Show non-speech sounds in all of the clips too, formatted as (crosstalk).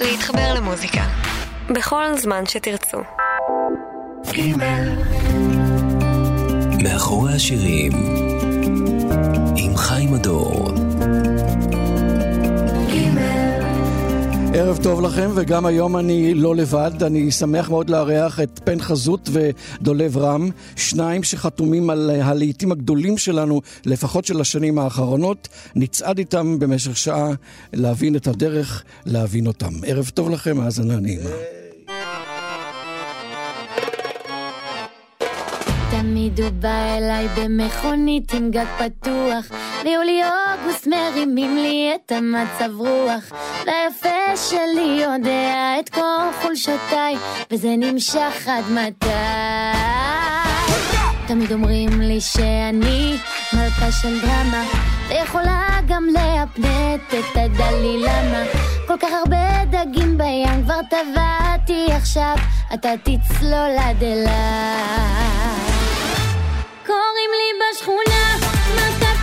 להתחבר למוזיקה. בכל זמן שתרצו. מאחורי השירים עם חיים הדור ערב טוב לכם, וגם היום אני לא לבד. אני שמח מאוד לארח את פן חזות ודולב רם, שניים שחתומים על הלהיטים הגדולים שלנו, לפחות של השנים האחרונות. נצעד איתם במשך שעה להבין את הדרך, להבין אותם. ערב טוב לכם, האזנה נעימה. תמיד הוא בא אליי במכונית עם גג פתוח. ביולי-אוגוסט מרימים לי את המצב רוח. והיפה שלי יודע את כל חולשותיי וזה נמשך עד מתי. תמיד אומרים לי שאני מלכה של דרמה ויכולה גם להפנט את הדלי למה? כל כך הרבה דגים בים כבר טבעתי עכשיו אתה תצלול עד אליי קוראים לי בשכונה מכת השושנים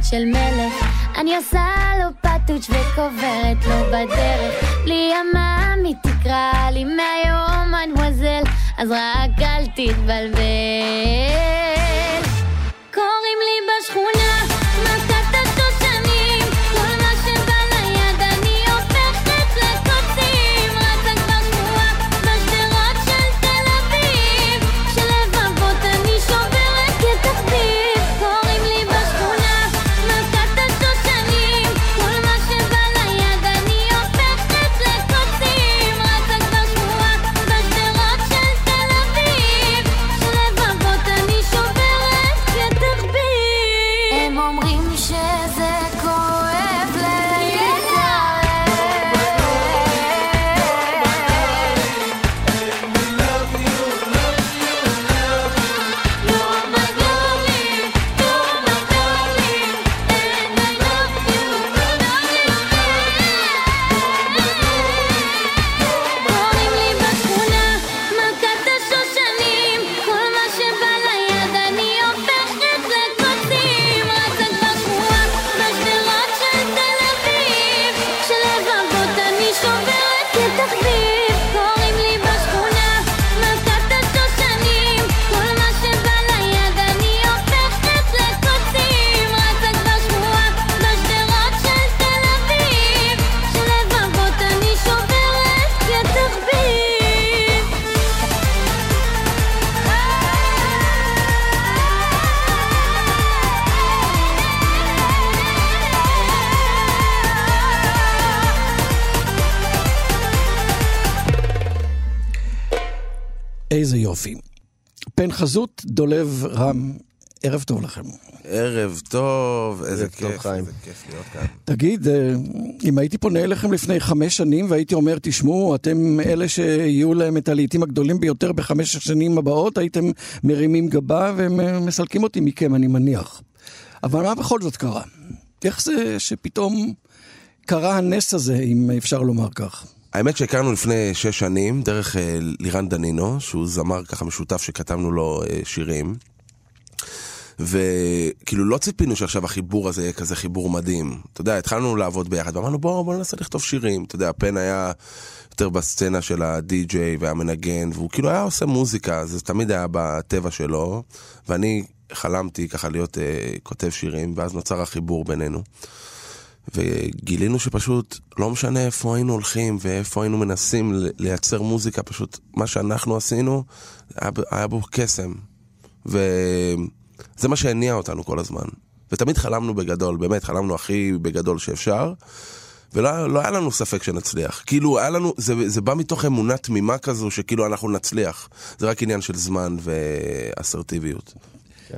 ווד של מלך. אני עושה לו פטוץ' וקוברת לו בדרך. בלי המע"מ היא תקרא לי מהיום אדמוזל אז רק אל תתבלבל. קוראים לי בשכונה פן חזות, דולב רם, ערב טוב לכם. ערב טוב, איזה ערב טוב, כיף, חיים. איזה כיף להיות כאן. תגיד, אה, אם הייתי פונה אליכם לפני חמש שנים והייתי אומר, תשמעו, אתם אלה שיהיו להם את הלהיטים הגדולים ביותר בחמש השנים הבאות, הייתם מרימים גבה ומסלקים אותי מכם, אני מניח. אבל מה בכל זאת קרה? איך זה שפתאום קרה הנס הזה, אם אפשר לומר כך? האמת שהכרנו לפני שש שנים, דרך אה, לירן דנינו, שהוא זמר ככה משותף שכתבנו לו אה, שירים. וכאילו לא ציפינו שעכשיו החיבור הזה יהיה כזה חיבור מדהים. אתה יודע, התחלנו לעבוד ביחד, ואמרנו בואו בוא ננסה לכתוב שירים. אתה יודע, פן היה יותר בסצנה של הדי-ג'יי והמנגן, והוא כאילו היה עושה מוזיקה, זה תמיד היה בטבע שלו, ואני חלמתי ככה להיות אה, כותב שירים, ואז נוצר החיבור בינינו. וגילינו שפשוט לא משנה איפה היינו הולכים ואיפה היינו מנסים לייצר מוזיקה, פשוט מה שאנחנו עשינו, היה בו קסם. וזה מה שהניע אותנו כל הזמן. ותמיד חלמנו בגדול, באמת, חלמנו הכי בגדול שאפשר. ולא לא היה לנו ספק שנצליח. כאילו, היה לנו, זה, זה בא מתוך אמונה תמימה כזו, שכאילו אנחנו נצליח. זה רק עניין של זמן ואסרטיביות.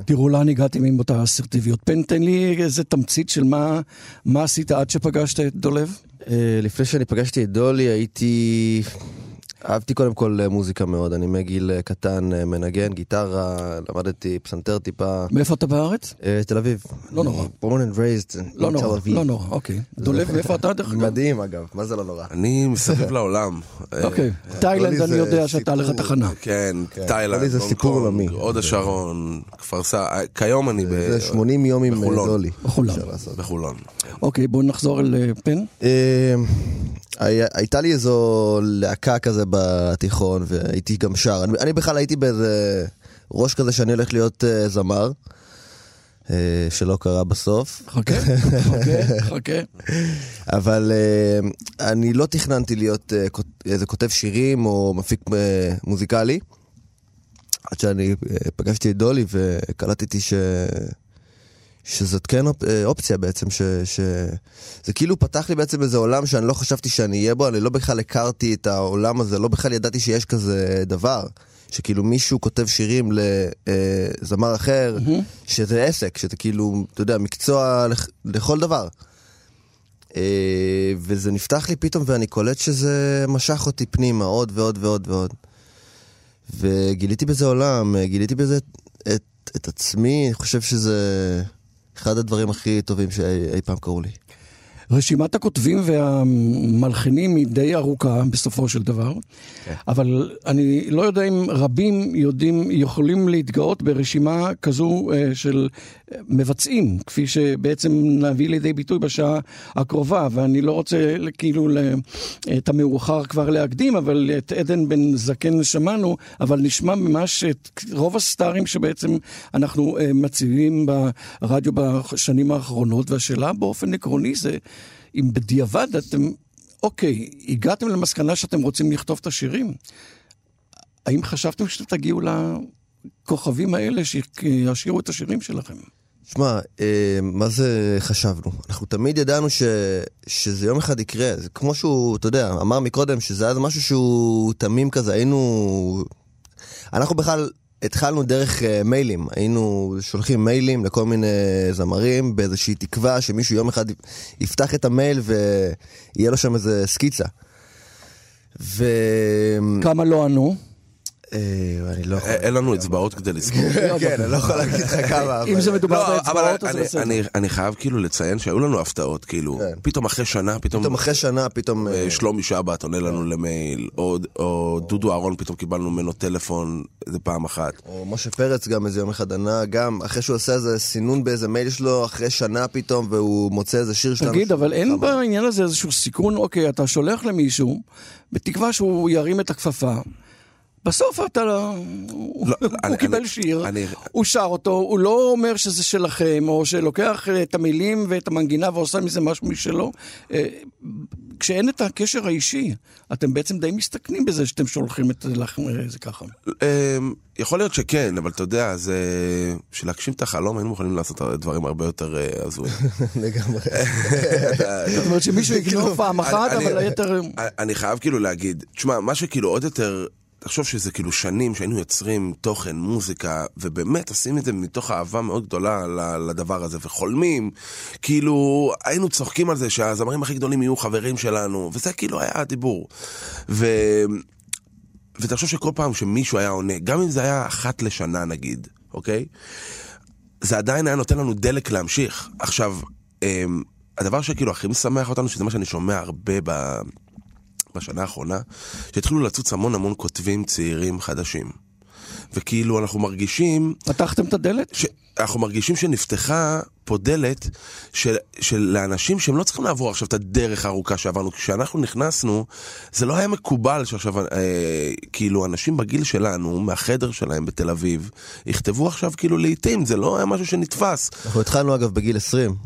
תראו לאן הגעתם עם אותה אסרטיביות. פן, תן לי איזה תמצית של מה, מה עשית עד שפגשת את דולב. אה, לפני שאני פגשתי את דולי הייתי... אהבתי קודם כל אה, מוזיקה מאוד, אני מגיל אה, קטן אה, מנגן, גיטרה, למדתי פסנתר טיפה. מאיפה אתה בארץ? תל אביב. לא נורא. born and raised in לא תל נורא, אביב. לא נורא, אוקיי. דולב, מאיפה אתה דרך אגב? מדהים אגב, מה זה לא נורא? אני מסביב (laughs) לעולם. אוקיי, תאילנד דולי אני יודע שהייתה לך. תחנה. כן, דולי תאילנד, זה הונג סיפור קונג, עולמי. הוד השרון, כפר סבא, כיום אני ב- זה 80 יום עם אה, בחולון. בחולון. אוקיי, בואו נחזור אל פן. הייתה לי איזו להקה כזה בתיכון והייתי גם שר. אני, אני בכלל הייתי באיזה ראש כזה שאני הולך להיות אה, זמר, אה, שלא קרה בסוף. חכה, חכה, חכה. (laughs) אבל אה, אני לא תכננתי להיות אה, כות- איזה כותב שירים או מפיק אה, מוזיקלי. עד שאני אה, פגשתי את דולי וקלטתי ש... שזאת כן אופ... אה, אופציה בעצם, ש... ש... זה כאילו פתח לי בעצם איזה עולם שאני לא חשבתי שאני אהיה בו, אני לא בכלל הכרתי את העולם הזה, לא בכלל ידעתי שיש כזה דבר. שכאילו מישהו כותב שירים לזמר אחר, שזה עסק, שזה כאילו, אתה יודע, מקצוע לכ- לכל דבר. אה, וזה נפתח לי פתאום ואני קולט שזה משך אותי פנימה עוד ועוד ועוד ועוד. וגיליתי בזה עולם, אה, גיליתי בזה את, את, את עצמי, אני חושב שזה אחד הדברים הכי טובים שאי פעם קרו לי. רשימת הכותבים והמלחינים היא די ארוכה בסופו של דבר, אבל אני לא יודע אם רבים יודעים, יכולים להתגאות ברשימה כזו אה, של אה, מבצעים, כפי שבעצם נביא לידי ביטוי בשעה הקרובה, ואני לא רוצה כאילו את המאוחר כבר להקדים, אבל את עדן בן זקן שמענו, אבל נשמע ממש את רוב הסטארים שבעצם אנחנו אה, מציבים ברדיו בשנים האחרונות, והשאלה באופן עקרוני זה אם בדיעבד אתם, אוקיי, הגעתם למסקנה שאתם רוצים לכתוב את השירים, האם חשבתם שאתם תגיעו לכוכבים האלה שישירו את השירים שלכם? שמע, אה, מה זה חשבנו? אנחנו תמיד ידענו ש, שזה יום אחד יקרה. זה כמו שהוא, אתה יודע, אמר מקודם שזה היה משהו שהוא תמים כזה, היינו... אנחנו בכלל התחלנו דרך אה, מיילים, היינו שולחים מיילים לכל מיני זמרים באיזושהי תקווה שמישהו יום אחד יפתח את המייל ויהיה לו שם איזה סקיצה. ו... כמה לא ענו? אה, אני לא יכול... אין לנו אצבעות כדי לזכור. (laughs) כן, אני לא יכול להגיד לך כמה, אם זה מדובר לא, באצבעות, אז אני- בסדר. אני- חייב כאילו לציין שהיו לנו הפתעות, כאילו, כן. פתאום אחרי שנה, פתאום פתאום אחרי שנה, פתאום... אה, אה, שלומי שבת עונה לנו למייל, או- או דודו אהרון, פתאום קיבלנו ממנו טלפון איזה פעם אחת. או משה פרץ גם איזה יום אחד ענה, גם אחרי שהוא עושה איזה סינון באיזה מייל שלו, אחרי שנה פתאום, והוא מוצא איזה שיר שלנו. תגיד, אבל אין. בעניין הזה איזשהו סיכון, אוקיי, אתה שולח למישהו, בתקווה שהוא ירים את הכפפה. בסוף אתה לא... הוא אני- קיבל אני- שיר, אני- הוא שר אותו, הוא לא אומר שזה שלכם, או שלוקח אה, את המילים ואת המנגינה ועושה מזה משהו משלו. אה, כשאין את הקשר האישי, אתם בעצם די מסתכנים בזה שאתם שולחים את זה לכם, אה, זה ככה. אמ, יכול להיות שכן, אבל אתה יודע, זה... בשביל להגשים את החלום היינו מוכנים לעשות דברים הרבה יותר אה, הזויים. (laughs) לגמרי. (laughs) זאת אומרת שמישהו יגנוב פעם אחת, כאילו, אבל היתר... אני חייב כאילו להגיד, תשמע, מה שכאילו עוד יותר, תחשוב שזה כאילו שנים שהיינו יוצרים תוכן, מוזיקה, ובאמת עושים את זה מתוך אהבה מאוד גדולה לדבר הזה, וחולמים, כאילו, היינו צוחקים על זה שהזמרים הכי גדולים יהיו חברים שלנו, וזה כאילו היה הדיבור. ו... ותחשוב שכל פעם שמישהו היה עונה, גם אם זה היה אחת לשנה נגיד, אוקיי? זה עדיין היה נותן לנו דלק להמשיך. עכשיו, אמ, הדבר שכאילו הכי משמח אותנו, שזה מה שאני שומע הרבה ב... בשנה האחרונה, שהתחילו לצוץ המון המון כותבים צעירים חדשים. וכאילו אנחנו מרגישים, פתחתם את הדלת? ש... אנחנו מרגישים שנפתחה פה דלת של, של לאנשים שהם לא צריכים לעבור עכשיו את הדרך הארוכה שעברנו. כשאנחנו נכנסנו, זה לא היה מקובל שעכשיו, אה, כאילו, אנשים בגיל שלנו, מהחדר שלהם בתל אביב, יכתבו עכשיו כאילו לעיתים, זה לא היה משהו שנתפס. אנחנו התחלנו אגב בגיל 20.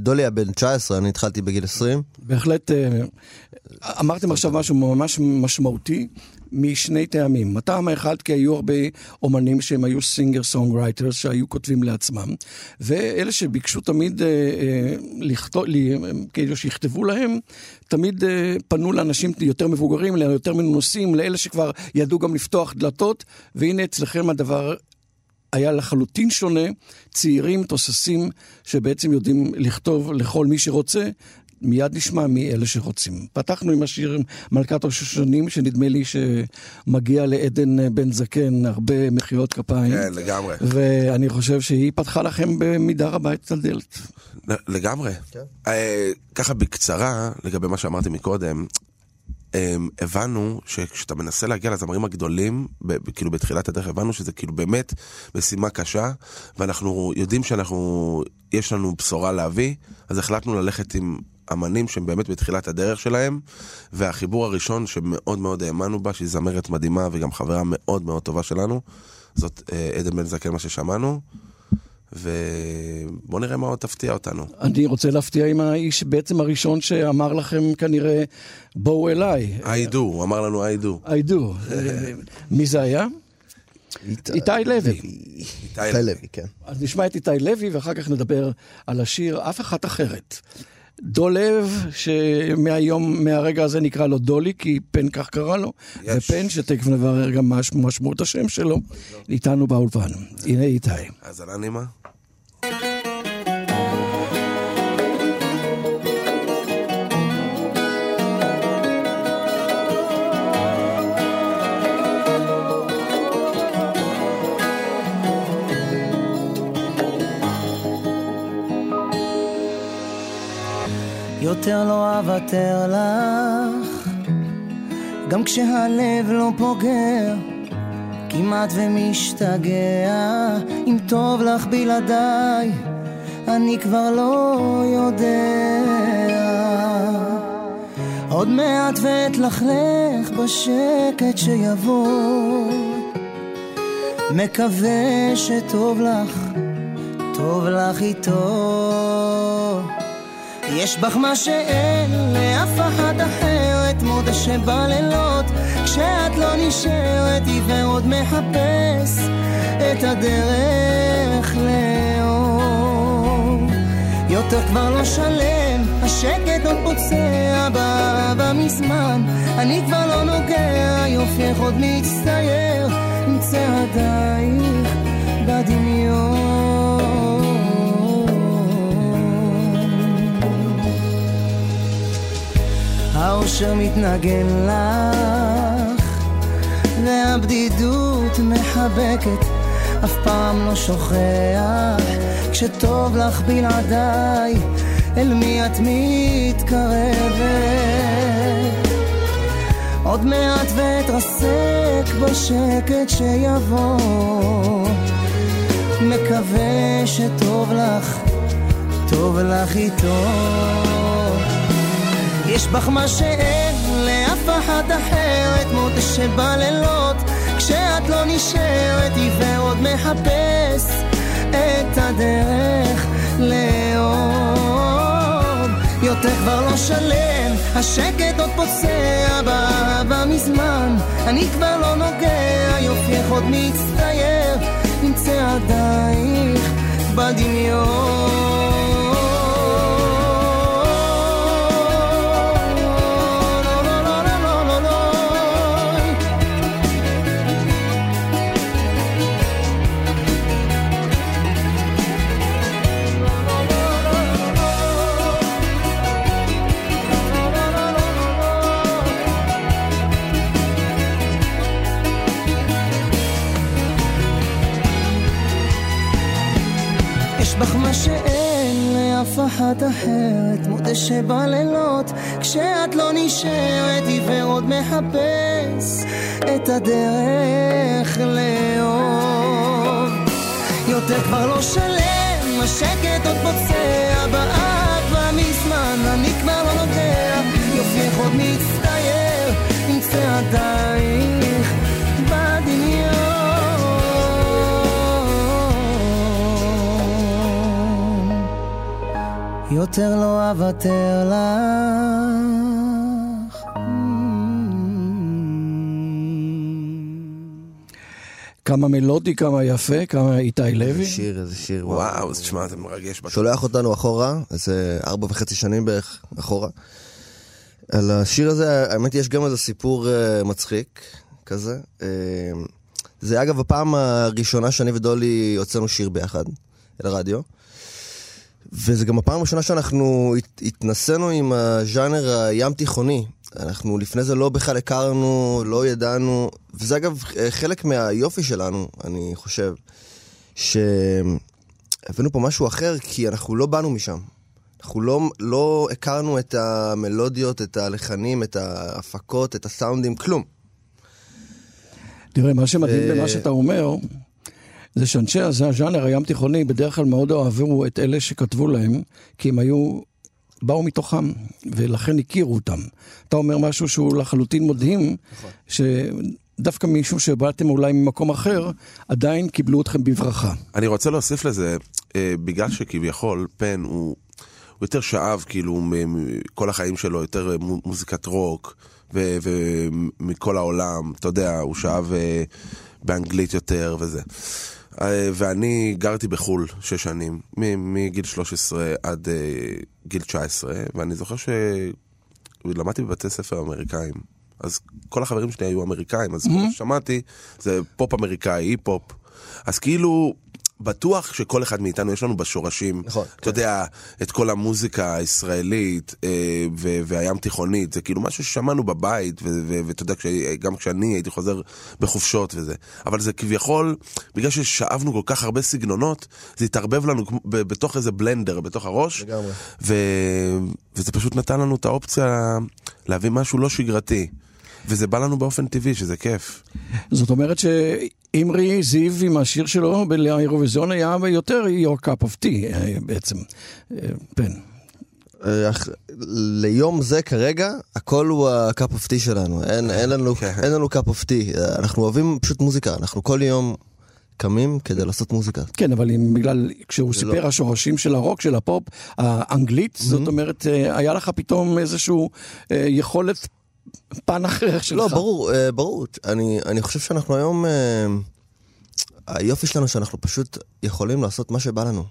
דולי היה בן 19, אני התחלתי בגיל 20. בהחלט, אה, אמרתם עכשיו משהו ממש משמעותי משני טעמים. הטעם האחד, כי היו הרבה אומנים שהם היו singer songwriters שהיו כותבים לעצמם, ואלה שביקשו תמיד אה, אה, לכתוב, לי, כאילו שיכתבו להם, תמיד אה, פנו לאנשים יותר מבוגרים, ליותר מנוסים, לאלה שכבר ידעו גם לפתוח דלתות, והנה אצלכם הדבר היה לחלוטין שונה, צעירים, תוססים, שבעצם יודעים לכתוב לכל מי שרוצה. מיד נשמע מי אלה שרוצים. פתחנו עם השיר מלכת השושנים, שנדמה לי שמגיע לעדן בן זקן הרבה מחיאות כפיים. כן, לגמרי. ואני חושב שהיא פתחה לכם במידה רבה את הדלת. לגמרי. אה, ככה בקצרה, לגבי מה שאמרתי מקודם, הבנו שכשאתה מנסה להגיע לזמרים הגדולים, ב- כאילו בתחילת הדרך, הבנו שזה כאילו באמת משימה קשה, ואנחנו יודעים שאנחנו, יש לנו בשורה להביא, אז החלטנו ללכת עם אמנים שהם באמת בתחילת הדרך שלהם, והחיבור הראשון שמאוד מאוד האמנו בה, שהיא זמרת מדהימה וגם חברה מאוד מאוד טובה שלנו, זאת אה, עדן בן זקן, מה ששמענו. ובואו נראה מה עוד תפתיע אותנו. אני רוצה להפתיע עם האיש בעצם הראשון שאמר לכם כנראה, בואו אליי. I do, הוא אמר לנו I do. I do. (laughs) מי זה היה? איתי לוי. איתי לוי, כן. אז נשמע את איתי לוי ואחר כך נדבר על השיר אף אחת אחרת. דולב, שמהיום, מהרגע הזה נקרא לו דולי, כי פן כך קרא לו, יש. ופן, שתכף נברר גם מה משמעות השם שלו, איתנו באולפן. הנה איתי. האזנה נעימה. יותר לא אוותר לך, גם כשהלב לא פוגע, כמעט ומשתגע, אם טוב לך בלעדיי, אני כבר לא יודע. עוד מעט ואתלכלך בשקט שיבוא, מקווה שטוב לך, טוב לך איתו. יש בך מה שאין לאף אחת אחרת, מודה שבלילות כשאת לא נשארת, עיוור עוד מחפש את הדרך לאור. יותר כבר לא שלם, השקט עוד פוצע באהבה מזמן, אני כבר לא נוגע, יופייך עוד מצטייר עם צעדייך בדמיון. האושר מתנגן לך, והבדידות מחבקת, אף פעם לא שוכח, כשטוב לך בלעדיי, אל מי את מתקרבת? עוד מעט ואתרסק בשקט שיבוא, מקווה שטוב לך, טוב לך איתו. יש בך מה שאין לאף אחת אחרת, מודה שבלילות כשאת לא נשארת, עיוור עוד מחפש את הדרך לאור. יותר כבר לא שלם, השקט עוד פוצע באהבה מזמן, אני כבר לא נוגע, יופייך עוד מצטייר עם צעדייך בדמיון. אחת אחרת, מודה שבלילות כשאת לא נשארת, עיוור עוד מחפש את הדרך לאור. יותר כבר לא שלם, השקט עוד פוצע באהבה מזמן, אני כבר לא נוגע, יופייך עוד מצטייר עם צעדייך יותר לא אוותר לך. כמה מלודי, כמה יפה, כמה איתי לוי. איזה שיר, איזה שיר, וואו. וואו, תשמע, זה מרגש. שולח אותנו אחורה, איזה ארבע וחצי שנים בערך אחורה. על השיר הזה, האמת יש גם איזה סיפור uh, מצחיק כזה. Uh, זה אגב הפעם הראשונה שאני ודולי הוצאנו שיר ביחד, אל וזה גם הפעם הראשונה שאנחנו הת- התנסינו עם הז'אנר הים תיכוני. אנחנו לפני זה לא בכלל הכרנו, לא ידענו, וזה אגב אה, חלק מהיופי שלנו, אני חושב, שהבאנו פה משהו אחר, כי אנחנו לא באנו משם. אנחנו לא, לא הכרנו את המלודיות, את הלחנים, את ההפקות, את הסאונדים, כלום. תראה, מה שמדהים ו- במה שאתה אומר, זה שאנשי הז'אנר הים תיכוני, בדרך כלל מאוד אוהבו את אלה שכתבו להם, כי הם היו, באו מתוכם, ולכן הכירו אותם. אתה אומר משהו שהוא לחלוטין מדהים, שדווקא מישהו שבאתם אולי ממקום אחר, עדיין קיבלו אתכם בברכה. אני רוצה להוסיף לזה, אה, בגלל שכביכול פן הוא, הוא יותר שאב כאילו מכל החיים שלו, יותר מו- מוזיקת רוק ומכל העולם, אתה יודע, הוא שאב אה, באנגלית יותר וזה. אה, ואני גרתי בחו"ל שש שנים, מגיל 13 עד אה, גיל 19, ואני זוכר שלמדתי בבתי ספר אמריקאים. אז כל החברים שלי היו אמריקאים, אז כל מה ששמעתי זה פופ אמריקאי, היפ-הופ. אז כאילו, בטוח שכל אחד מאיתנו יש לנו בשורשים, נכון, אתה יודע, את כל המוזיקה הישראלית אה, ו- והים תיכונית, זה כאילו משהו ששמענו בבית, ו- ו- ואתה יודע, גם כשאני הייתי חוזר בחופשות וזה. אבל זה כביכול, בגלל ששאבנו כל כך הרבה סגנונות, זה התערבב לנו כמו- ב- בתוך איזה בלנדר, בתוך הראש. לגמרי. ו- וזה פשוט נתן לנו את האופציה להביא משהו לא שגרתי. וזה בא לנו באופן טבעי, שזה כיף. זאת אומרת שאימרי זיו עם השיר שלו לאירוויזיון היה יותר your cup of tea אה, בעצם. אך- ליום זה כרגע, הכל הוא ה-cup of tea שלנו. אין, אין, לנו, כן. אין לנו cup of tea. אנחנו אוהבים פשוט מוזיקה. אנחנו כל יום קמים כדי לעשות מוזיקה. כן, אבל אם בגלל, כשהוא סיפר לא- השורשים של הרוק, של הפופ, האנגלית, זאת אומרת, היה לך פתאום איזשהו אה, יכולת פן אחר שלך. לא, ברור, אה, ברור. אני, אני חושב שאנחנו היום... אה, היופי שלנו שאנחנו פשוט יכולים לעשות מה שבא לנו.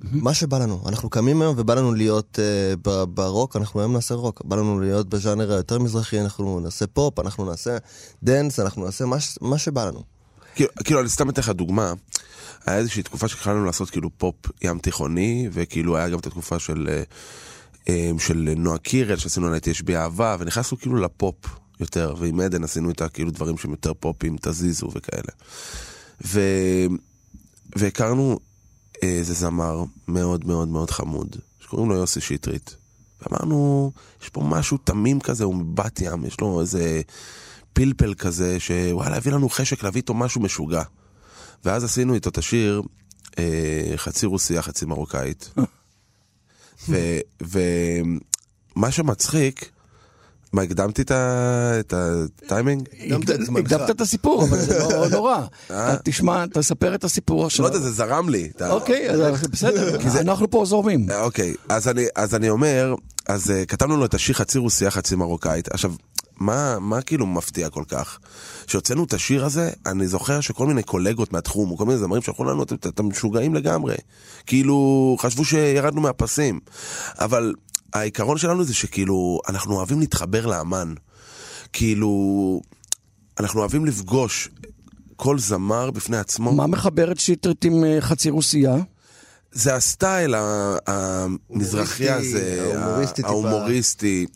מה שבא לנו. אנחנו קמים היום ובא לנו להיות uh, ב- ברוק, אנחנו היום נעשה רוק. בא לנו להיות בז'אנר היותר מזרחי, אנחנו נעשה פופ, אנחנו נעשה דנס, אנחנו נעשה מה, מה שבא לנו. כאילו, כאילו, אני סתם אתן לך דוגמה. היה איזושהי תקופה שהתחלנו לעשות כאילו פופ ים תיכוני, וכאילו היה גם את התקופה של, אה, של נועה קירל, שעשינו עליה יש בי אהבה, ונכנסנו כאילו לפופ יותר, ועם עדן עשינו איתה כאילו דברים שהם יותר פופים, תזיזו וכאלה. ו... והכרנו איזה זמר מאוד מאוד מאוד חמוד, שקוראים לו יוסי שטרית. ואמרנו, יש פה משהו תמים כזה, הוא מבת ים, יש לו איזה פלפל כזה, שוואלה, הביא לנו חשק להביא איתו משהו משוגע. ואז עשינו איתו את השיר, אה, חצי רוסיה, חצי מרוקאית. (laughs) ומה שמצחיק, מה, הקדמתי את הטיימינג? הקדמת את הסיפור, אבל זה לא (laughs) נורא. אתה תשמע, תספר את הסיפור לא עכשיו. יודע, זה זרם לי. אוקיי, בסדר, אנחנו פה זורמים. אה, אוקיי, אז אני, אז אני אומר, אז uh, כתבנו לו את השיר חצי רוסיה, חצי מרוקאית. עכשיו, מה, מה כאילו מפתיע כל כך? כשהוצאנו את השיר הזה, אני זוכר שכל מיני קולגות מהתחום, או כל מיני זמרים שלחו לנו, "אתם- אתם משוגעים לגמרי. כאילו, חשבו שירדנו מהפסים. אבל העיקרון שלנו זה שכאילו, אנחנו אוהבים להתחבר לאמן. כאילו, אנחנו אוהבים לפגוש כל זמר בפני עצמו. מה מחבר את שטרית עם אה, חצי רוסייה? זה הסטייל המזרחי הזה, ההומוריסטי. ההומוריסטי.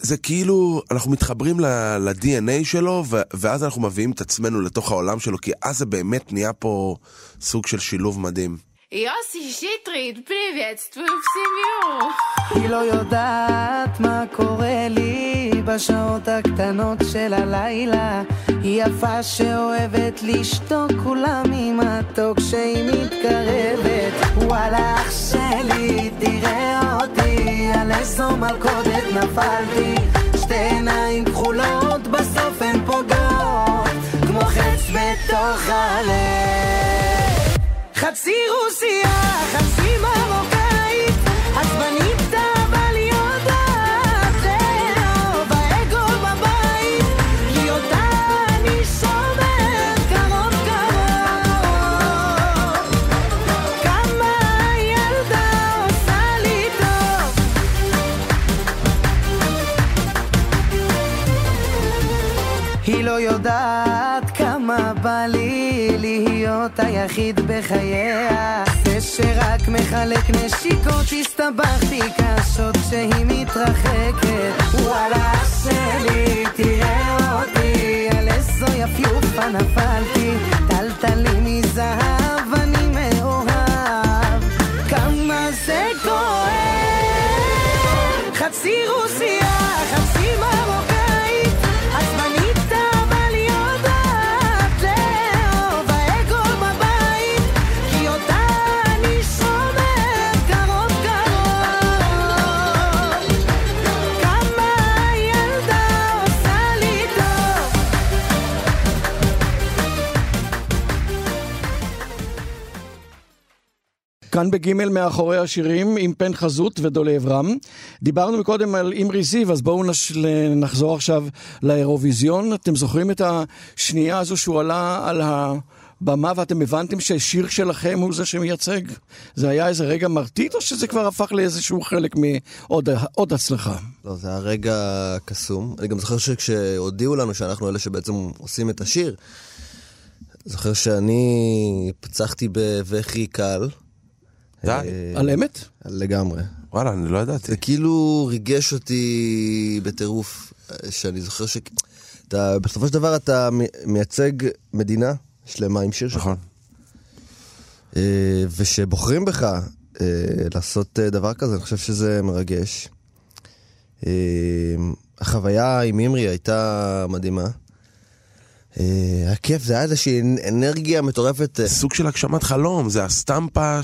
זה כאילו, אנחנו מתחברים ל-DNA שלו, ואז אנחנו מביאים את עצמנו לתוך העולם שלו, כי אז זה באמת נהיה פה סוג של שילוב מדהים. יוסי שטרית, פריבייטסטוו פסימיו. היא לא יודעת מה קורה לי בשעות הקטנות של הלילה. היא יפה שאוהבת לשתוק כולה ממתוק שהיא מתקרבת. וואלה אח שלי, תראה אותי, על איזו מלכודת נפלתי. שתי עיניים כחולות, בסוף הן פוגעות, כמו חץ בתוך הלב. חצי רוסיה, חצי מרוקאית, היחיד בחייה. זה שרק מחלק נשיקות הסתבכתי קשות כשהיא מתרחקת. וואלה שלי תראה אותי על איזו יפיופה נפלתי. טלטלי מזהב אני מאוהב. כמה זה כואב. חצי רוסיה כאן בגימל מאחורי השירים עם פן חזות ודולב רם. דיברנו מקודם על אימרי זיו, אז בואו נש... נחזור עכשיו לאירוויזיון. אתם זוכרים את השנייה הזו שהוא עלה על הבמה ואתם הבנתם שהשיר שלכם הוא זה שמייצג? זה היה איזה רגע מרטיט או שזה כבר הפך לאיזשהו חלק מעוד עוד הצלחה? לא, זה היה רגע קסום. אני גם זוכר שכשהודיעו לנו שאנחנו אלה שבעצם עושים את השיר, זוכר שאני פצחתי בבכי קל. די. אה, על אמת? לגמרי. וואלה, אני לא ידעתי. זה כאילו ריגש אותי בטירוף, אה, שאני זוכר ש... אתה, בסופו של דבר אתה מייצג מדינה שלמה עם שיר שלך. נכון. אה, ושבוחרים בך לעשות דבר כזה, אני חושב שזה מרגש. החוויה עם אימרי הייתה מדהימה. אה, היה כיף, זה היה איזושהי אנרגיה מטורפת. אה, סוג של הגשמת חלום, זה הסטמפה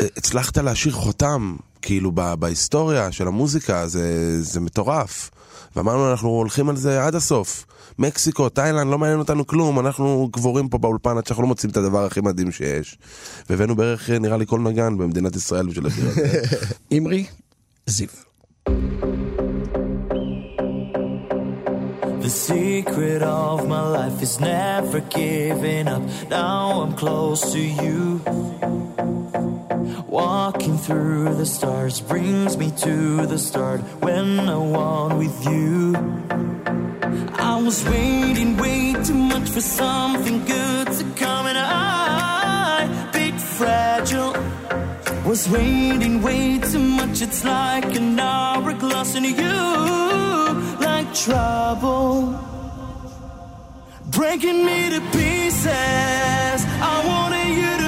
שהצלחת להשאיר חותם, כאילו, ב- בהיסטוריה של המוזיקה, זה, זה מטורף. ואמרנו, אנחנו הולכים על זה עד הסוף. מקסיקו, תאילנד, לא מעניין אותנו כלום, אנחנו גבורים פה באולפן עד שאנחנו לא מוצאים את הדבר הכי מדהים שיש. והבאנו בערך, נראה לי, כל נגן במדינת ישראל בשביל השיר הזה. (laughs) אימרי זיו. The secret of my life is never giving up. Now I'm close to you. Walking through the stars brings me to the start when I walk with you. I was waiting way too much for something good to come, and I, bit fragile, was waiting way too much. It's like an hourglass in you, trouble, breaking me to pieces. I wanted you to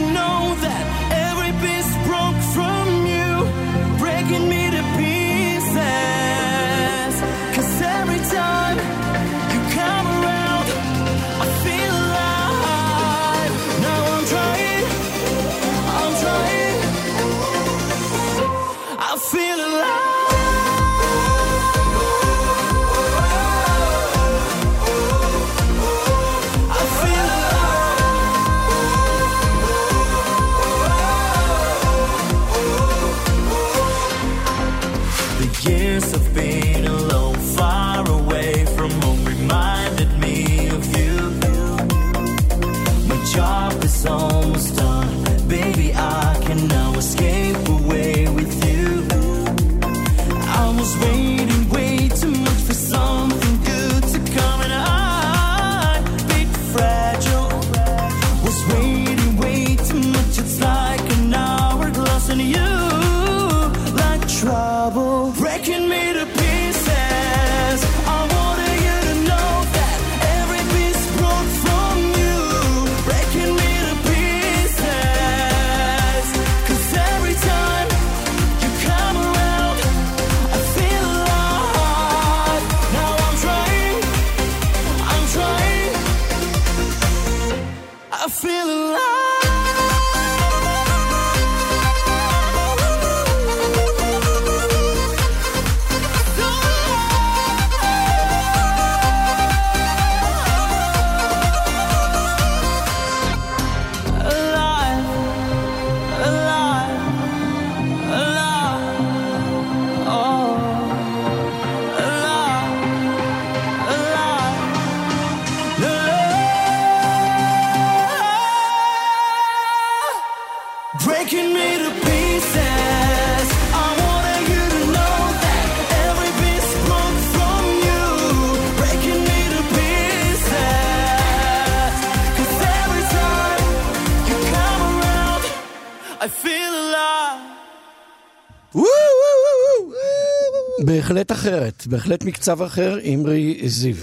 בהחלט אחרת, בהחלט מקצב אחר, אמרי זיו.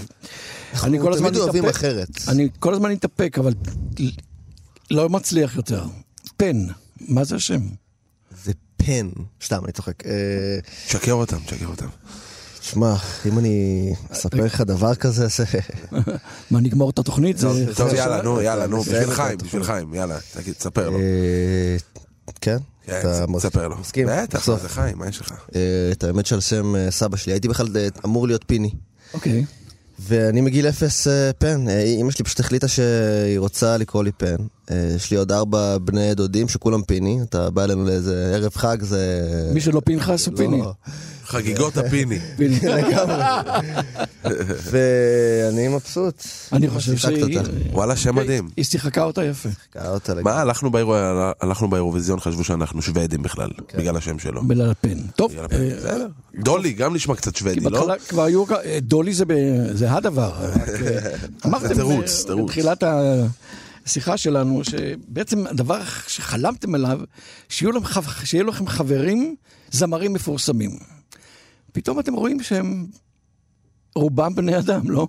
אני כל הזמן תמיד אוהבים מתאפק- אחרת. אני כל הזמן מתאפק, אבל לא מצליח יותר. פן, מה זה השם? זה פן. סתם, אני צוחק. אה, תשקר אותם, תשקר אותם. שמע, אם אני אספר לך דבר כזה, זה... מה, נגמור את התוכנית? טוב, יאללה, נו, יאללה, נו, בשביל חיים. בשביל חיים, יאללה, תספר לו. אה, כן? כן, אתה תספר לו. מסכים? בטח. זה חיים, מה יש לך? אה, את האמת שעל שם אה, סבא שלי, הייתי בכלל אה, אמור להיות פיני. אוקיי. ואני מגיל אפס פן, אמא שלי פשוט החליטה שהיא רוצה לקרוא לי פן. יש לי עוד ארבע בני דודים שכולם פיני, אתה בא אלינו לאיזה ערב חג, זה... מי שלא פנחס הוא פיני. חגיגות הפיני. (laughs) פיני. לגמרי. ואני מבסוט. אני חושב שהיא... וואלה, שם מדהים. היא שיחקה אותה יפה. קרא אותה לגמרי. מה, הלכנו באירו- הלכנו באירוויזיון, חשבו שאנחנו שוודים בכלל, בגלל השם שלו. בגלל הפן. טוב. אה. דולי, גם נשמע קצת שוודי, לא? כבר היו... אה, דולי זה זה הדבר. (laughs) אה, אמרתם תירוץ, תירוץ. בתחילת השיחה שלנו, שבעצם הדבר שחלמתם עליו, שיהיו לכם חב- שיהיו לכם חברים זמרים מפורסמים. פתאום אתם רואים שהם רובם בני אדם, לא?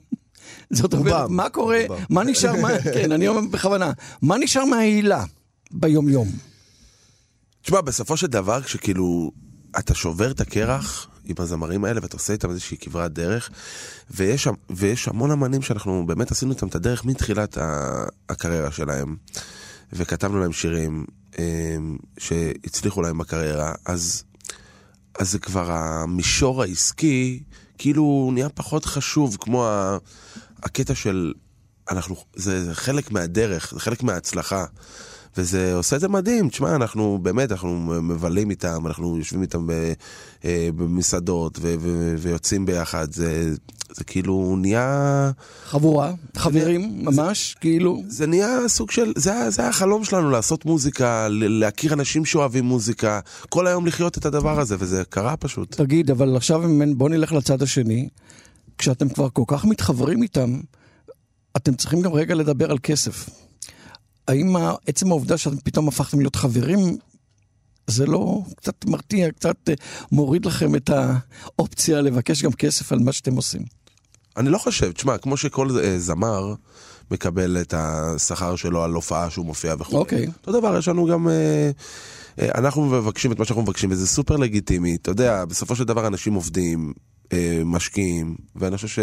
זאת אומרת, רובם. מה קורה, רובם. מה נשאר, מה- (laughs) כן, אני אומר בכוונה, מה נשאר מההילה ביום-יום? תשמע, בסופו של דבר, כשכאילו אתה שובר את הקרח עם הזמרים האלה ואתה עושה איתם איזושהי כברת דרך, ויש, ויש המון אמנים שאנחנו באמת עשינו איתם את הדרך מתחילת הקריירה שלהם, וכתבנו להם שירים אה, שהצליחו להם בקריירה, אז, אז זה כבר המישור העסקי, כאילו נהיה פחות חשוב, כמו הקטע של, אנחנו, זה, זה חלק מהדרך, זה חלק מההצלחה. וזה עושה את זה מדהים, תשמע, אנחנו באמת, אנחנו מבלים איתם, אנחנו יושבים איתם ב, אה, במסעדות ו, ו, ויוצאים ביחד, זה, זה כאילו נהיה, חבורה, חברים, ממש, כאילו. זה נהיה סוג של, זה, זה היה החלום שלנו לעשות מוזיקה, להכיר אנשים שאוהבים מוזיקה, כל היום לחיות את הדבר הזה, וזה קרה פשוט. תגיד, אבל עכשיו בוא נלך לצד השני. כשאתם כבר כל כך מתחברים איתם, אתם צריכים גם רגע לדבר על כסף. האם עצם העובדה שאתם פתאום הפכתם להיות חברים, זה לא קצת מרתיע, קצת אה, מוריד לכם את האופציה לבקש גם כסף על מה שאתם עושים? אני לא חושב, תשמע, כמו שכל אה, זמר מקבל את השכר שלו על הופעה שהוא מופיע וכו'. אוקיי. אותו דבר, יש לנו גם... אה, אנחנו מבקשים את מה שאנחנו מבקשים, וזה סופר לגיטימי. אתה יודע, בסופו של דבר אנשים עובדים, משקיעים, ואני חושב ש...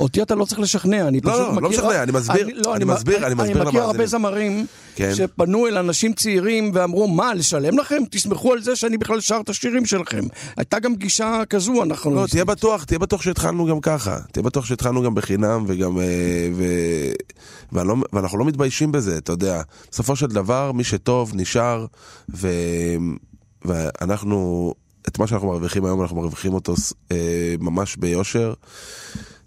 אותי אתה לא צריך לשכנע, אני לא, פשוט לא, מכיר... לא משכנע, אני מסביר, לא, אני מ- מסביר, אני מסביר אני מכיר הרבה. זמרים כן. שפנו אל אנשים צעירים ואמרו, מה, לשלם לכם? תסמכו על זה שאני בכלל שר את השירים שלכם. הייתה גם גישה כזו, אנחנו... לא, תהיה בטוח, תהיה בטוח שהתחלנו גם ככה. תהיה בטוח שהתחלנו גם בחינם, וגם... אה, לא, ואנחנו לא מתביישים בזה, אתה יודע. בסופו של דבר, מי שטוב נשאר. ואנחנו... את מה שאנחנו מרוויחים היום, אנחנו מרוויחים אותו אה, ממש ביושר,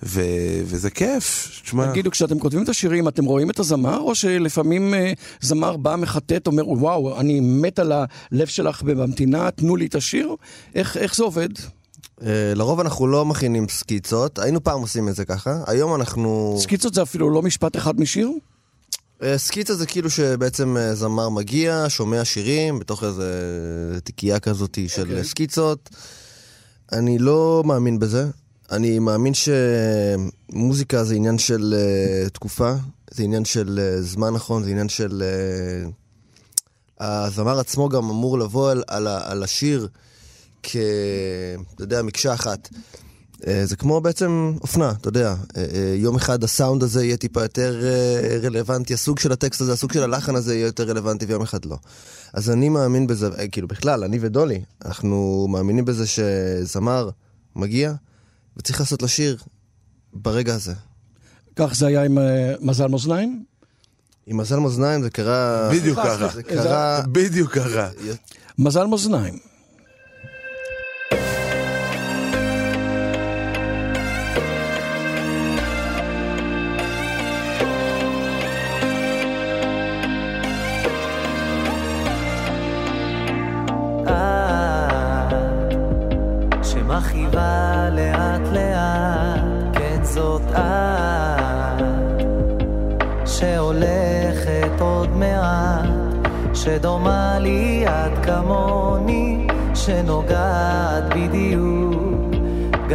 ו... וזה כיף, תשמע. תגידו, כשאתם כותבים את השירים, אתם רואים את הזמר, או שלפעמים אה, זמר בא, מחטט, אומר, וואו, אני מת על הלב שלך בממתינה, תנו לי את השיר? איך, איך זה עובד? אה, לרוב אנחנו לא מכינים סקיצות, היינו פעם עושים את זה ככה, היום אנחנו... סקיצות זה אפילו לא משפט אחד משיר? אה, סקיצה זה כאילו שבעצם אה, זמר מגיע, שומע שירים, בתוך איזה תיקייה כזאת של אוקיי. סקיצות. אני לא מאמין בזה. אני מאמין שמוזיקה זה עניין של uh, תקופה, זה עניין של uh, זמן נכון, זה עניין של... Uh, הזמר עצמו גם אמור לבוא על, על, על השיר כ... אתה יודע, מקשה אחת. אה, זה כמו בעצם אופנה, אתה יודע. אה, אה, יום אחד הסאונד הזה יהיה טיפה יותר רלוונטי, הסוג של הטקסט הזה, הסוג של הלחן הזה יהיה יותר רלוונטי ויום אחד לא. אז אני מאמין בזה, כאילו בכלל, אני ודולי, אנחנו מאמינים בזה שזמר מגיע וצריך לעשות לשיר ברגע הזה. כך זה היה עם מזל מאזניים? עם מזל מאזניים זה קרה... בדיוק ככה. זה קרה... בדיוק ככה. מזל מאזניים.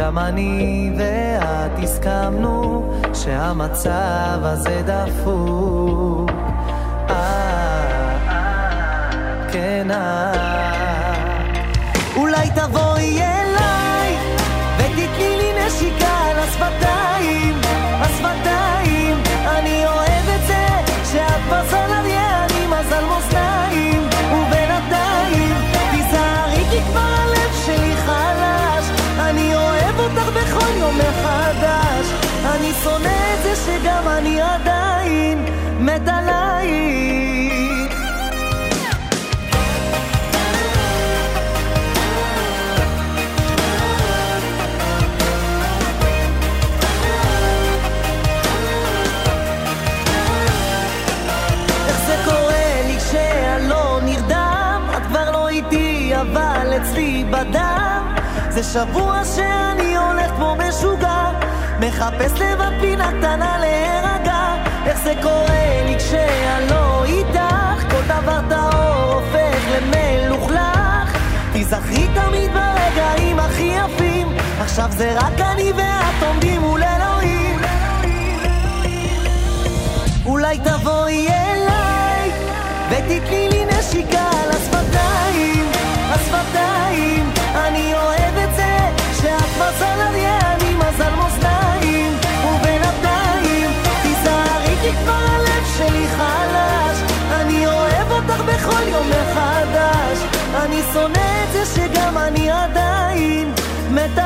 גם אני ואת הסכמנו שהמצב הזה דפוק. אה, כן את. אולי תבואי זה שבוע שאני הולך כמו משוגע, מחפש לבד פינה קטנה להירגע. איך זה קורה לי כשאני לא איתך? כל דבר טהור הופך למלוכלך. תיזכרי תמיד ברגעים הכי יפים, עכשיו זה רק אני ואת עומדים מול אלוהים. אולי תבואי אליי ותתני לי נשיקה על השפתיים, השפתיים. אני אוהב את זה שאת מזל אריה, אני אני שונא את זה שגם אני עדיין מת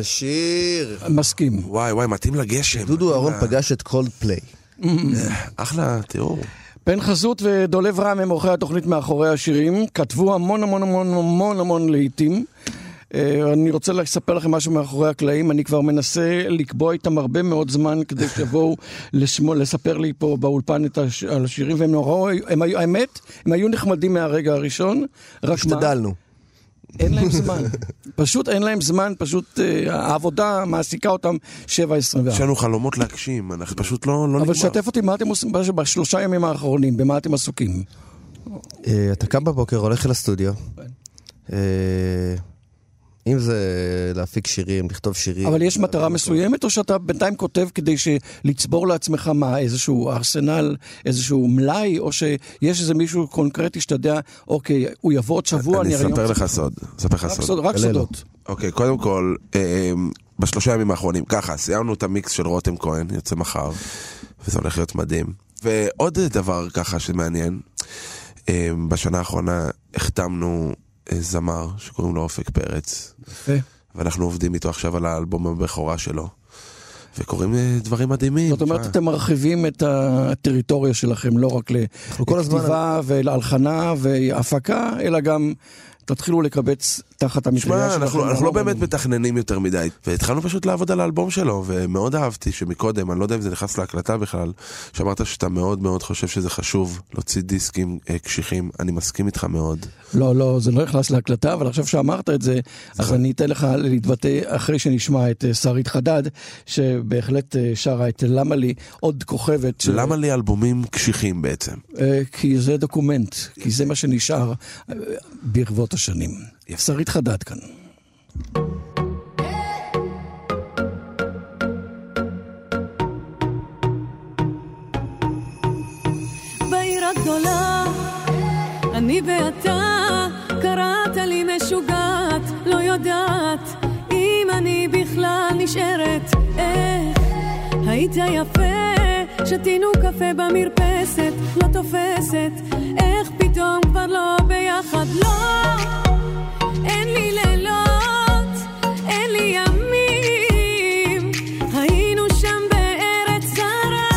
איזה שיר. מסכים. וואי וואי, מתאים לגשם. דודו אהרון פגש את קולד פליי. אחלה תיאור. בן חזות ודולב רם הם עורכי התוכנית מאחורי השירים, כתבו המון המון המון המון המון לעיתים. אה, אני רוצה לספר לכם משהו מאחורי הקלעים, אני כבר מנסה לקבוע איתם הרבה מאוד זמן כדי (laughs) שיבואו לשמו, לספר לי פה באולפן את הש, על השירים, והם נורא, הם היו, האמת, הם היו נחמדים מהרגע הראשון, רק מה, השתדלנו. אין להם זמן, פשוט אין להם זמן, פשוט אה, העבודה מעסיקה אותם 7-24. יש לנו חלומות להגשים, אנחנו פשוט לא לא אבל נגמר. שתף אותי, מה אתם עושים בש- בשלושה ימים האחרונים, במה אתם עסוקים? אה, אתה קם בבוקר, הולך אל הסטודיו. אה, אם זה להפיק שירים, לכתוב שירים. אבל יש מטרה מסוימת, או שאתה בינתיים כותב כדי ש- לצבור לעצמך מה, איזשהו ארסנל, איזשהו מלאי, או שיש איזה מישהו קונקרטי שאתה יודע, אוקיי, הוא יבוא עוד שבוע, אני הרי אספר יום- לך סוד. אספר לך סוד. רק לו. סודות. אוקיי, קודם כל, אה, בשלושה ימים האחרונים, ככה, סיימנו את המיקס של רותם כהן, יוצא מחר, וזה הולך להיות מדהים. ועוד דבר ככה שמעניין, אה, בשנה האחרונה החתמנו אה, זמר שקוראים לו אופק פרץ, יפה. ואנחנו עובדים איתו עכשיו על האלבום הבכורה שלו, וקורים אה, דברים מדהימים. זאת אומרת, תשמע. אתם מרחיבים את הטריטוריה שלכם, לא רק לכתיבה ולהלחנה והפקה, אלא גם תתחילו לקבץ תחת תשמע, שלכם. אנחנו, אנחנו לא המון. באמת מתכננים יותר מדי, והתחלנו פשוט לעבוד על האלבום שלו, ומאוד אהבתי שמקודם, אני לא יודע אם זה נכנס להקלטה בכלל, שאמרת שאתה מאוד מאוד חושב שזה חשוב להוציא דיסקים אה, קשיחים, אני מסכים איתך מאוד. לא, לא, זה לא נכנס להקלטה, אבל עכשיו שאמרת את זה, אז אני אתן לך להתבטא אחרי שנשמע את אה, שרית חדד, שבהחלט אה, שרה את למה לי עוד כוכבת. למה לי אלבומים קשיחים בעצם? אה, כי זה דוקומנט, כי זה מה שנשאר ברבות השנים. שרית חדד כאן. בעיר הגדולה, אני ואתה, נשארת. איך היית יפה, שתינו קפה במרפסת, לא תופסת, איך פתאום כבר לא ביחד, לא, אין לי לילות, אין לי ימים, היינו שם בארץ זרה.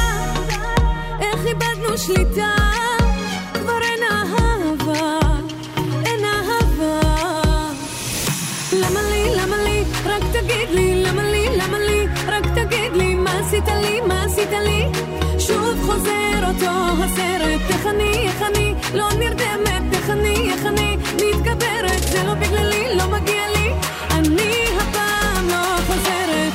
איך איבדנו שליטה, אני לא נרדמת, איך אני, איך אני מתגברת, זה לא בגללי, לא מגיע לי, אני הפעם לא חוזרת.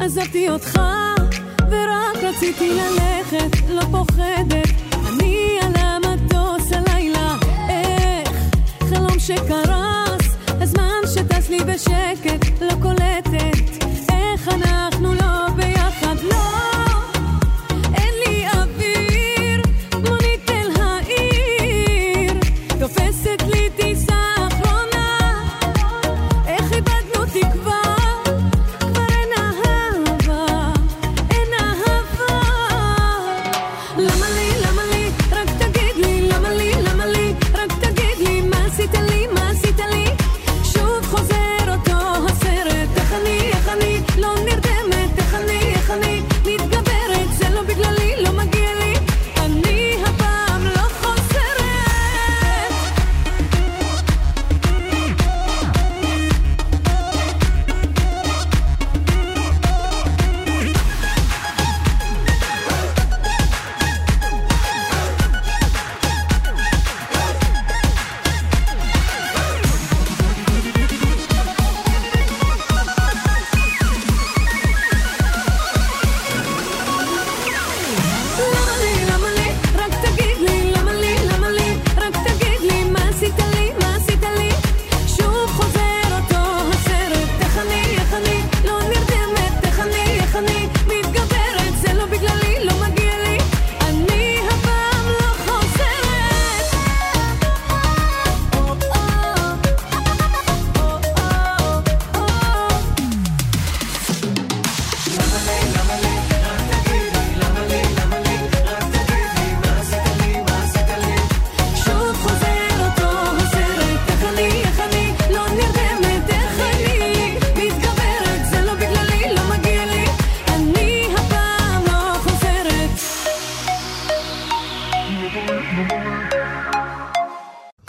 עזבתי אותך רציתי ללכת לא פוחדת. אני על המטוס הלילה. איך? חלום שקרס. הזמן שטס לי בשקט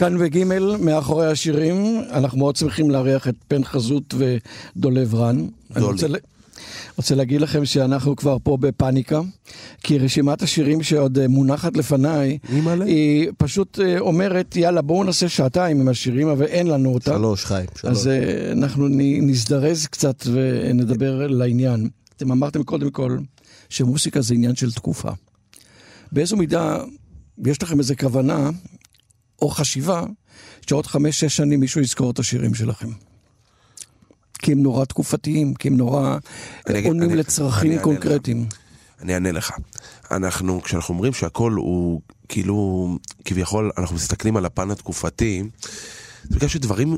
כאן בגימל, מאחורי השירים, אנחנו מאוד שמחים לארח את פן חזות ודולב רן. אני רוצה, רוצה להגיד לכם שאנחנו כבר פה בפאניקה, כי רשימת השירים שעוד אה, מונחת לפניי, היא פשוט אה, אומרת, יאללה, בואו נעשה שעתיים עם השירים, אבל אין לנו אותה. שלוש, חיים, שלוש. אז אה, אנחנו נזדרז קצת ונדבר לעניין. אתם אמרתם קודם כל שמוסיקה זה עניין של תקופה. באיזו מידה יש לכם איזו כוונה או חשיבה שעוד חמש-שש שנים מישהו יזכור את השירים שלכם? כי הם נורא תקופתיים, כי הם נורא אני אגיד- עונים אני- לצרכים אני קונקרטיים. אני אענה לך. אנחנו, כשאנחנו אומרים שהכל הוא כאילו, כביכול, אנחנו מסתכלים על הפן התקופתי, זה בגלל שדברים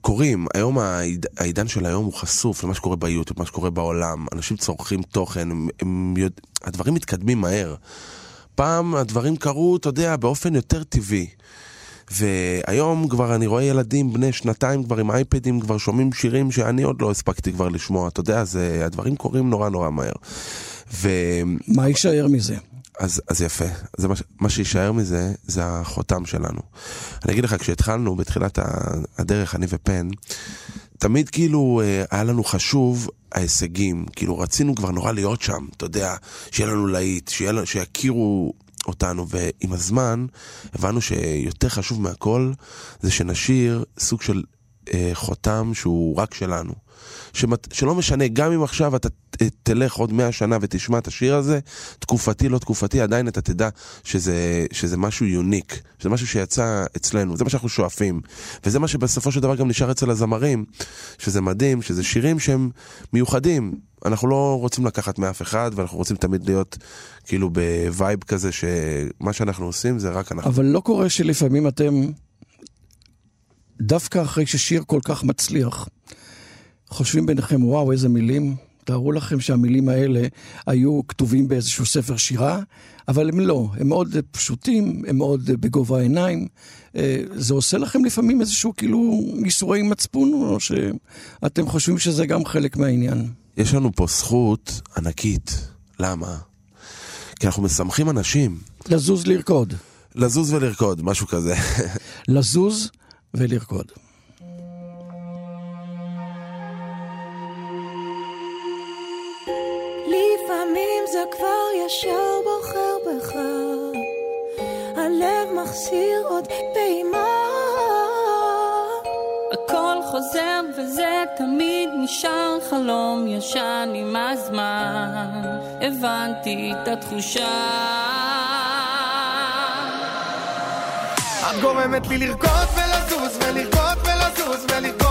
קורים. היום העיד, העידן של היום הוא חשוף למה שקורה ביוטיוב, מה שקורה בעולם. אנשים צורכים תוכן, הם, הם יודע, הדברים מתקדמים מהר. פעם הדברים קרו, אתה יודע, באופן יותר טבעי. והיום כבר אני רואה ילדים בני שנתיים כבר עם אייפדים כבר שומעים שירים שאני עוד לא הספקתי כבר לשמוע, אתה יודע, זה, הדברים קורים נורא נורא מהר. ו... מה יישאר מזה? אז, אז יפה, זה מה, מה שיישאר מזה, זה החותם שלנו. אני אגיד לך, כשהתחלנו בתחילת הדרך, אני ופן, תמיד כאילו אה, היה לנו חשוב ההישגים, כאילו רצינו כבר נורא להיות שם, אתה יודע, שיהיה לנו להיט, שיהיה שיכירו אותנו, ועם הזמן הבנו שיותר חשוב מהכל זה שנשאיר סוג של אה, חותם שהוא רק שלנו. שמת, שלא משנה, גם אם עכשיו אתה תלך עוד מאה שנה ותשמע את השיר הזה, תקופתי, לא תקופתי, עדיין אתה תדע שזה, שזה משהו יוניק, שזה משהו שיצא אצלנו, זה מה שאנחנו שואפים. וזה מה שבסופו של דבר גם נשאר אצל הזמרים, שזה מדהים, שזה שירים שהם מיוחדים. אנחנו לא רוצים לקחת מאף אחד, ואנחנו רוצים תמיד להיות כאילו ב vibe כזה, שמה שאנחנו עושים זה רק אנחנו. אבל לא קורה שלפעמים אתם, דווקא אחרי ששיר כל כך מצליח, חושבים ביניכם, וואו, איזה מילים, תארו לכם שהמילים האלה היו כתובים באיזשהו ספר שירה, אבל הם לא, הם מאוד פשוטים, הם מאוד בגובה העיניים. אה, זה עושה לכם לפעמים איזשהו כאילו ייסורי מצפון, או שאתם חושבים שזה גם חלק מהעניין? יש לנו פה זכות ענקית. למה? כי אנחנו משמחים אנשים. לזוז לרקוד. לזוז ולרקוד, משהו כזה. (laughs) לזוז ולרקוד. לפעמים זה כבר ישר בוחר בך, הלב מחסיר עוד פעימה. הכל חוזר וזה תמיד נשאר חלום ישן עם הזמן. הבנתי את התחושה. את גורמת לי לרקוד smelly.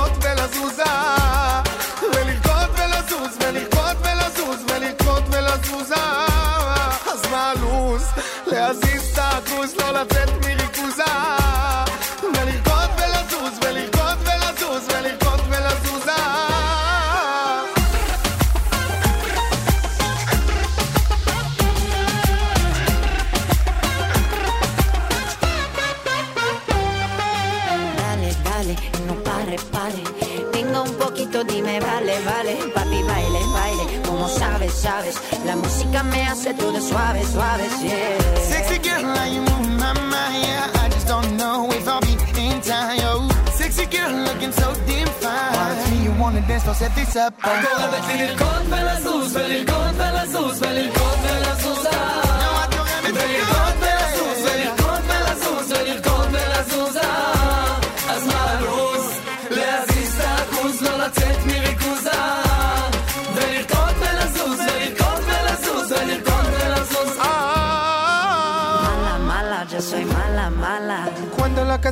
rica me hace todo suave, suave, yeah. Sexy girl, how you move my mind, yeah. I just don't know if I'll be in time, yo. Sexy girl, looking so damn fine. Watch me, you wanna dance, don't set this up. I go a ver el con, la sus, el con, la sus, el con, la sus, ah.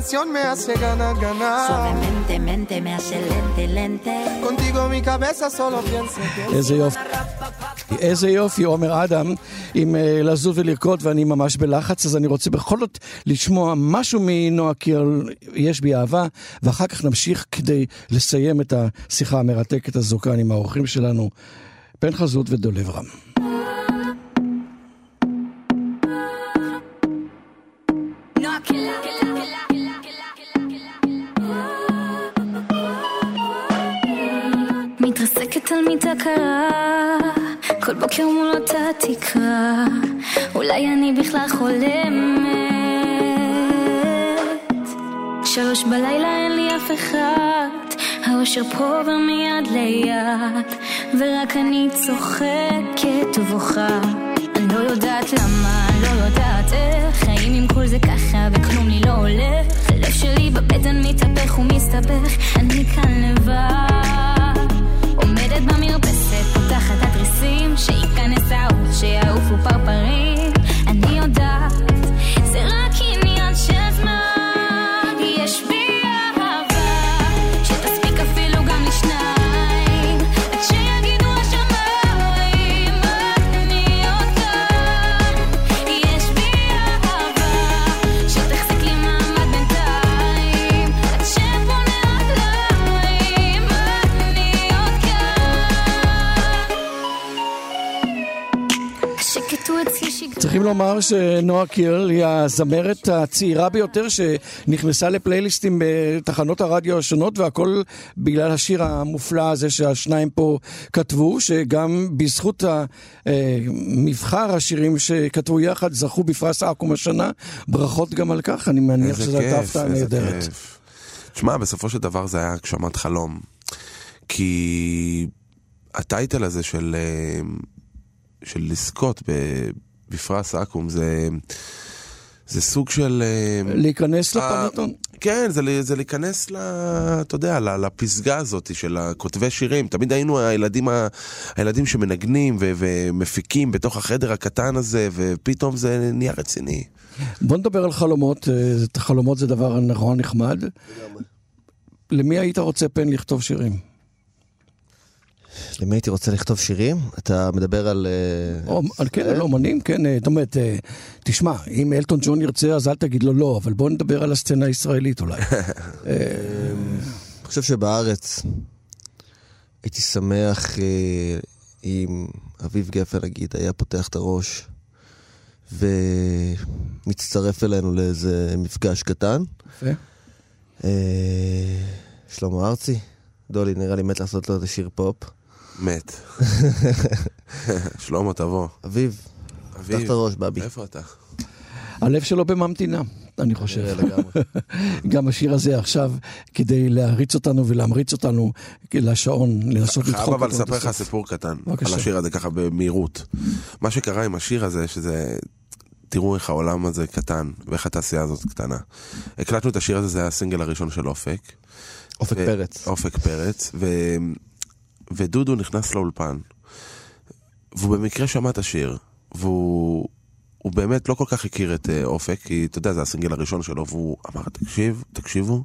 Canción me hace ganar, ganar. Suavemente, mente, me hace lente, lente. Contigo mi cabeza solo piensa, piensa. איזה יופי. איזה יופי, עומר אדם, עם אה, לזוז ולרקוד, ואני ממש בלחץ, אז אני רוצה בכל זאת לשמוע משהו מנועה קירל, יש בי אהבה, ואחר כך נמשיך כדי לסיים את השיחה המרתקת הזו כאן עם האורחים שלנו, פן חזות ודולב רם. קרה, כל בוקר מול אותה תקרה, אולי אני בכלל חולמת. שלוש בלילה אין לי אף אחד, האושר פה ומיד ליד, ורק אני צוחקת ובוכה. אני לא יודעת למה, לא יודעת איך, חיים עם כל זה ככה וכלום לי לא הולך, הלב שלי בבטן מתהפך ומסתבך, אני כאן לבד. עומדת במרפסת, פותחת התריסים, שייכנס האור, שיעופו פרפרים. אני יודעת, צריכים לומר שנועה קירל היא הזמרת הצעירה ביותר שנכנסה לפלייליסטים בתחנות הרדיו השונות והכל בגלל השיר המופלא הזה שהשניים פה כתבו, שגם בזכות אה, מבחר השירים שכתבו יחד זכו בפרס אקו"ם השנה. ברכות גם על כך, אני מניח שזו הייתה הפתעה נהדרת. תשמע, בסופו של דבר זה היה הגשמת חלום. כי הטייטל הזה של, אה, של לזכות ב- בפרס אקו"ם זה, זה סוג של... אה, להיכנס אה, לפנתון. כן, זה, זה להיכנס, ל, אתה יודע, לפסגה הזאת של הכותבי שירים. תמיד היינו הילדים, ה- הילדים שמנגנים ו- ומפיקים בתוך החדר הקטן הזה, ופתאום זה נהיה רציני. בוא נדבר על חלומות, אה, חלומות זה דבר נורא נחמד. למי היית רוצה פן לכתוב שירים? למי הייתי רוצה לכתוב שירים? אתה מדבר על... אה, או, על כן, על אומנים, כן, אה, זאת אומרת, אה, תשמע, אם אלטון ג'ון ירצה אז אל תגיד לו לא, אבל בוא נדבר על הסצנה הישראלית אולי. (laughs) אה, אני חושב שבארץ הייתי שמח אה, אם אביב גפן, נגיד, היה פותח את הראש ומצטרף אלינו לאיזה מפגש קטן. יפה. אה, שלמה ארצי, דולי נראה לי מת לעשות לו איזה שיר פופ. מת. שלמה, תבוא. אביב, אביב, פתח את הראש, בבי. איפה אתה? הלב שלו בממתינה, אני חושב. (laughs) גם השיר הזה עכשיו, כדי להריץ אותנו ולהמריץ אותנו לשעון, לנסות לדחוק חייב אותו. אבל עד לספר לך. סיפור קטן בבקשה. על השיר הזה ככה במהירות. מה שקרה עם השיר הזה, שזה... תראו איך העולם הזה קטן, ואיך התעשייה הזאת קטנה. הקלטנו את השיר הזה, זה היה הסינגל הראשון של אופק. אופק ו- פרץ. אופק פרץ, ו... ודודו נכנס לאולפן, והוא במקרה שמע את השיר, והוא הוא באמת לא כל כך הכיר את אה, אופק, כי אתה יודע, זה הסינגל הראשון שלו, והוא אמר, תקשיב, תקשיבו,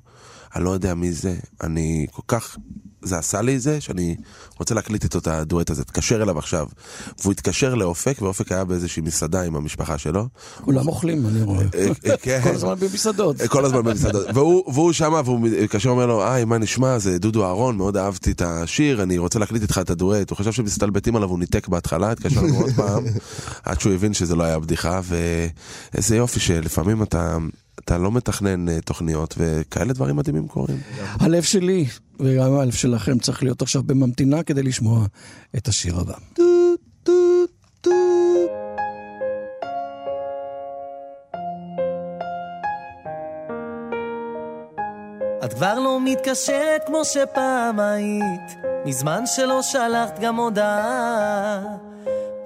אני לא יודע מי זה, אני כל כך, זה עשה לי זה, שאני רוצה להקליט איתו את הדואט הזה, תקשר אליו עכשיו. והוא התקשר לאופק, ואופק היה באיזושהי מסעדה עם המשפחה שלו. כולם אוכלים, אני רואה. אה, אה, (laughs) כן. כל הזמן במסעדות. כל הזמן במסעדות. והוא, שמה, והוא מתקשר אומר לו, היי, מה נשמע? זה דודו אהרון, מאוד אהבתי את השיר, אני רוצה להקליט איתך את הדואט. הוא חשב שמסתלבטים עליו, הוא ניתק בהתחלה, התקשר לנו עוד פעם, (laughs) עד שהוא הבין שזה לא היה בדיחה, ואיזה יופי שלפעמים אתה... אתה לא מתכנן אה, תוכניות, וכאלה דברים מדהימים קורים. הלב שלי וגם הלב שלכם צריך להיות עכשיו בממתינה כדי לשמוע את השיר הבא. את כבר לא מתקשרת כמו שפעם היית, מזמן שלא שלחת גם הודעה.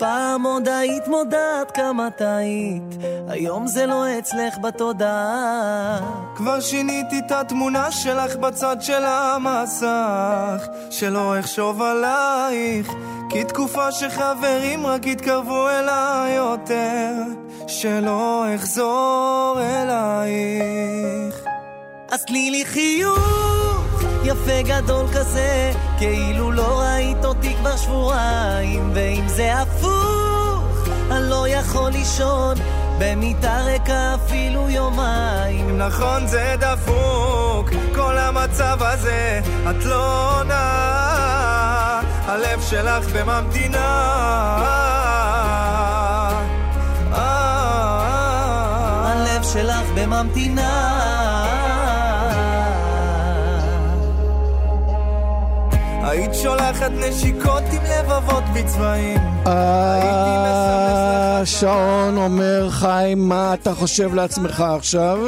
פעם עוד היית מודעת כמה טעית, היום זה לא אצלך בתודעה. כבר שיניתי את התמונה שלך בצד של המסך, שלא אחשוב עלייך, כי תקופה שחברים רק יתקרבו אליי יותר, שלא אחזור אלייך. אז תני לי חיוך יפה גדול כזה, כאילו לא ראית אותי כבר שבועיים, ואם זה הפוך, אני לא יכול לישון במיטה ריקה אפילו יומיים. נכון זה דפוק, כל המצב הזה, את לא עונה, הלב שלך בממתינה. הלב שלך בממתינה. היית שולחת נשיקות עם לבבות בצבעים. השעון אומר חיים, מה אתה חושב לעצמך עכשיו?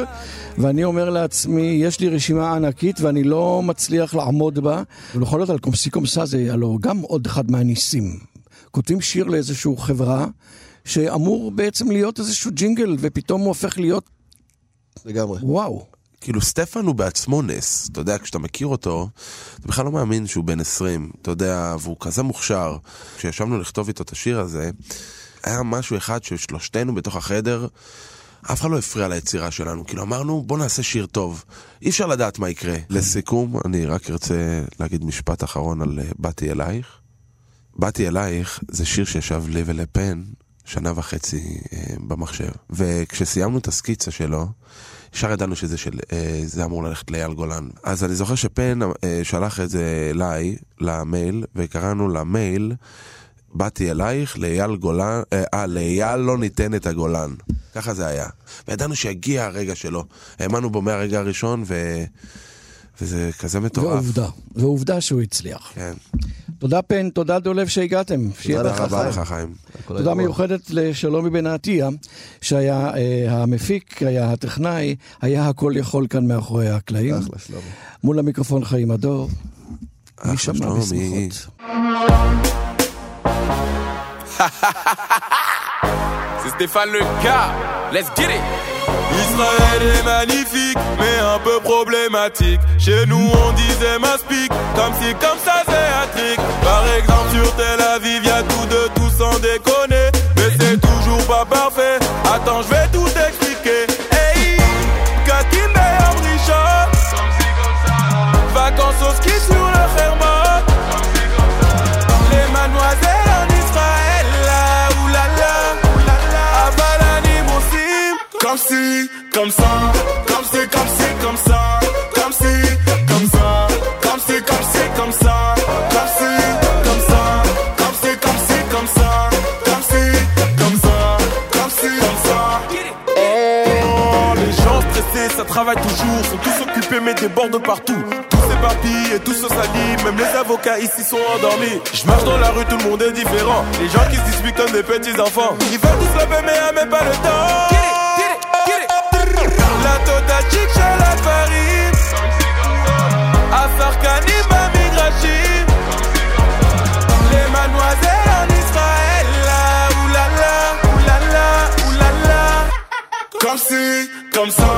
ואני אומר לעצמי, יש לי רשימה ענקית ואני לא מצליח לעמוד בה. ובכל זאת על קומסי קומסה זה הלוא גם עוד אחד מהניסים. כותבים שיר לאיזושהי חברה שאמור בעצם להיות איזשהו ג'ינגל ופתאום הוא הופך להיות לגמרי. וואו. כאילו סטפן הוא בעצמו נס, אתה יודע, כשאתה מכיר אותו, אתה בכלל לא מאמין שהוא בן 20, אתה יודע, והוא כזה מוכשר. כשישבנו לכתוב איתו את השיר הזה, היה משהו אחד ששלושתנו בתוך החדר, אף אחד לא הפריע ליצירה שלנו, כאילו אמרנו בוא נעשה שיר טוב, אי אפשר לדעת מה יקרה. לסיכום, אני רק ארצה להגיד משפט אחרון על אה, באתי אלייך. באתי אלייך זה שיר שישב לי ולפן שנה וחצי אה, במחשב, וכשסיימנו את הסקיצה שלו, ישר ידענו שזה של, אה, זה אמור ללכת לאייל גולן. אז אני זוכר שפן אה, שלח את זה אליי, למייל, וקראנו למייל, באתי אלייך, לאייל גולן, אה, אה, לאייל לא ניתן את הגולן. ככה זה היה. וידענו שיגיע הרגע שלו. האמנו בו מהרגע הראשון, ו... וזה כזה מטורף. ועובדה, ועובדה שהוא הצליח. כן. תודה פן, תודה דולב שהגעתם. שיהיה תודה. רבה לך, חיים. תודה מיוחדת לשלומי בן עטיה, שהיה אה, המפיק, היה הטכנאי, היה הכל יכול כאן מאחורי הקלעים. אחלה שלומי. מול המיקרופון חיים הדור. אחלה שלומי. בשמחות. C'est Stéphane. Let's get it. Israël est magnifique, mais un peu problématique. Chez nous, on disait m'aspic, comme si comme ça c'est. Par exemple, sur Tel Aviv, y a tout de tout sans déconner. Mais c'est toujours pas parfait. Attends, je vais tout expliquer. comme ça, comme c'est, comme c'est, comme ça, comme c'est, comme ça, comme c'est, comme c'est, comme ça, comme c'est, comme ça, comme c'est, comme c'est, comme ça, comme c'est, comme ça, comme c'est, comme ça. Oh, les gens stressés, ça travaille toujours, sont tous occupés mais débordent partout tous ces et tout se salit Même les avocats ici sont endormis Je marche dans la rue, tout le monde est différent Les gens qui se disputent comme des petits enfants Ils veulent tous la paix mais pas le temps la j'ai la farine. Affaire cannibale, migrative. Les mademoiselles en Israël, oulala, oulala, oulala. Comme si, comme ça.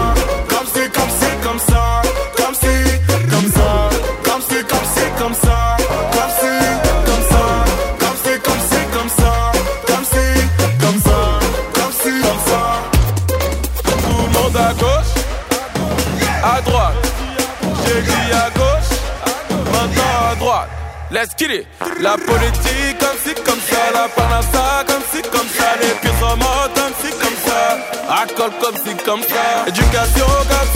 La politique, comme si, comme ça. La panassa, comme si, comme ça. Les pieds sont comme si, comme ça. Alcool, comme si, comme ça. Éducation, comme si.